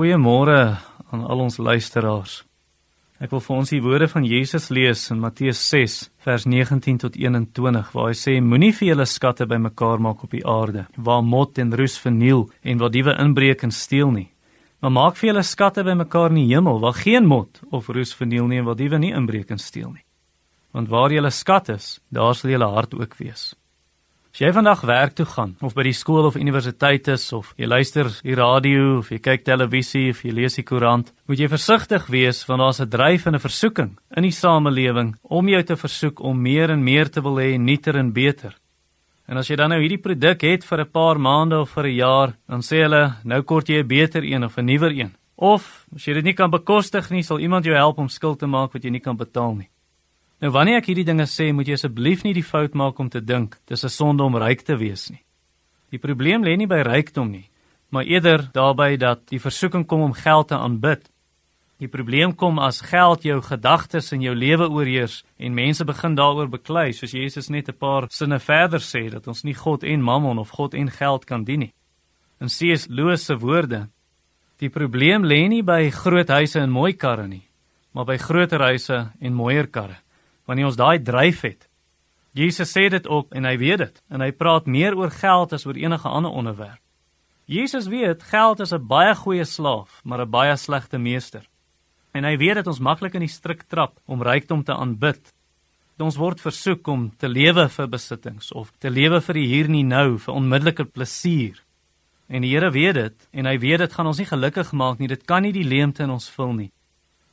Goeiemôre aan al ons luisteraars. Ek wil vir ons die woorde van Jesus lees in Matteus 6 vers 19 tot 21 waar hy sê moenie vir julle skatte bymekaar maak op die aarde waar mot en roes verniel en waar diewe inbreek en steel nie. Maar maak vir julle skatte bymekaar in die hemel waar geen mot of roes verniel nie en waar diewe nie inbreek en steel nie. Want waar julle skat is, daar sal julle hart ook wees. As jy vandag werk toe gaan of by die skool of universiteit is of jy luister die radio of jy kyk televisie of jy lees die koerant, moet jy versigtig wees want daar's 'n dryf en 'n versoeking in die samelewing om jou te versoek om meer en meer te wil hê, nuuter en beter. En as jy dan nou hierdie produk het vir 'n paar maande of vir 'n jaar, dan sê hulle, nou kort jy 'n beter een of 'n nuwer een. Of as jy dit nie kan bekostig nie, sal iemand jou help om skuld te maak wat jy nie kan betaal nie. Nou wanneer ek hierdie dinge sê, moet jy asseblief nie die fout maak om te dink dis 'n sonde om ryk te wees nie. Die probleem lê nie by rykdom nie, maar eerder daarby dat die versoeking kom om geld te aanbid. Die probleem kom as geld jou gedagtes en jou lewe oorheers en mense begin daaroor beklei, soos Jesus net 'n paar sinne verder sê dat ons nie God en Mammon of God en geld kan dien nie. In C.S. Lewis se woorde: Die probleem lê nie by groot huise en mooi karre nie, maar by groter huise en mooier karre wanneer ons daai dryf het. Jesus sê dit ook en hy weet dit en hy praat meer oor geld as oor enige ander onderwerp. Jesus weet geld is 'n baie goeie slaaf, maar 'n baie slegte meester. En hy weet dat ons maklik in die struik trap om rykdom te aanbid. Ons word versoek om te lewe vir besittings of te lewe vir die hier en nou, vir onmiddellike plesier. En die Here weet dit en hy weet dit gaan ons nie gelukkig maak nie. Dit kan nie die leemte in ons vul nie.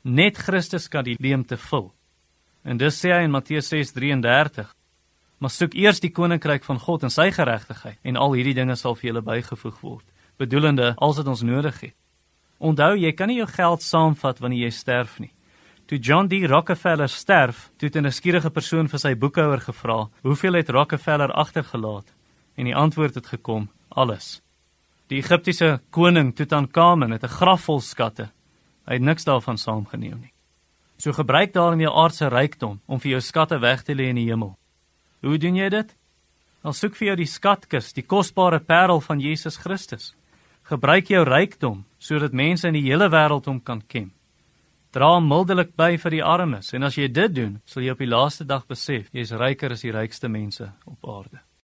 Net Christus kan die leemte vul. En dis sê hy in Matteus 6:33. Maar soek eers die koninkryk van God en sy geregtigheid en al hierdie dinge sal vir julle bygevoeg word, bedoelende als dit ons nodig het. Onthou, jy kan nie jou geld saamvat wanneer jy sterf nie. Toe John D. Rockefeller sterf, het 'n nuuskierige persoon vir sy boekhouer gevra, "Hoeveel het Rockefeller agtergelaat?" En die antwoord het gekom, "Alles." Die Egiptiese koning Tutankhamun het 'n graf vol skatte. Hy het niks daarvan saamgeneem nie. So gebruik daarin jou aardse rykdom om vir jou skatte weg te lê in die hemel. Hoe doen jy dit? Al soek vir jou die skatkis, die kosbare parel van Jesus Christus. Gebruik jou rykdom sodat mense in die hele wêreld hom kan ken. Dra mildelik by vir die armes en as jy dit doen, sal jy op die laaste dag besef jy is ryker as die rykste mense op aarde.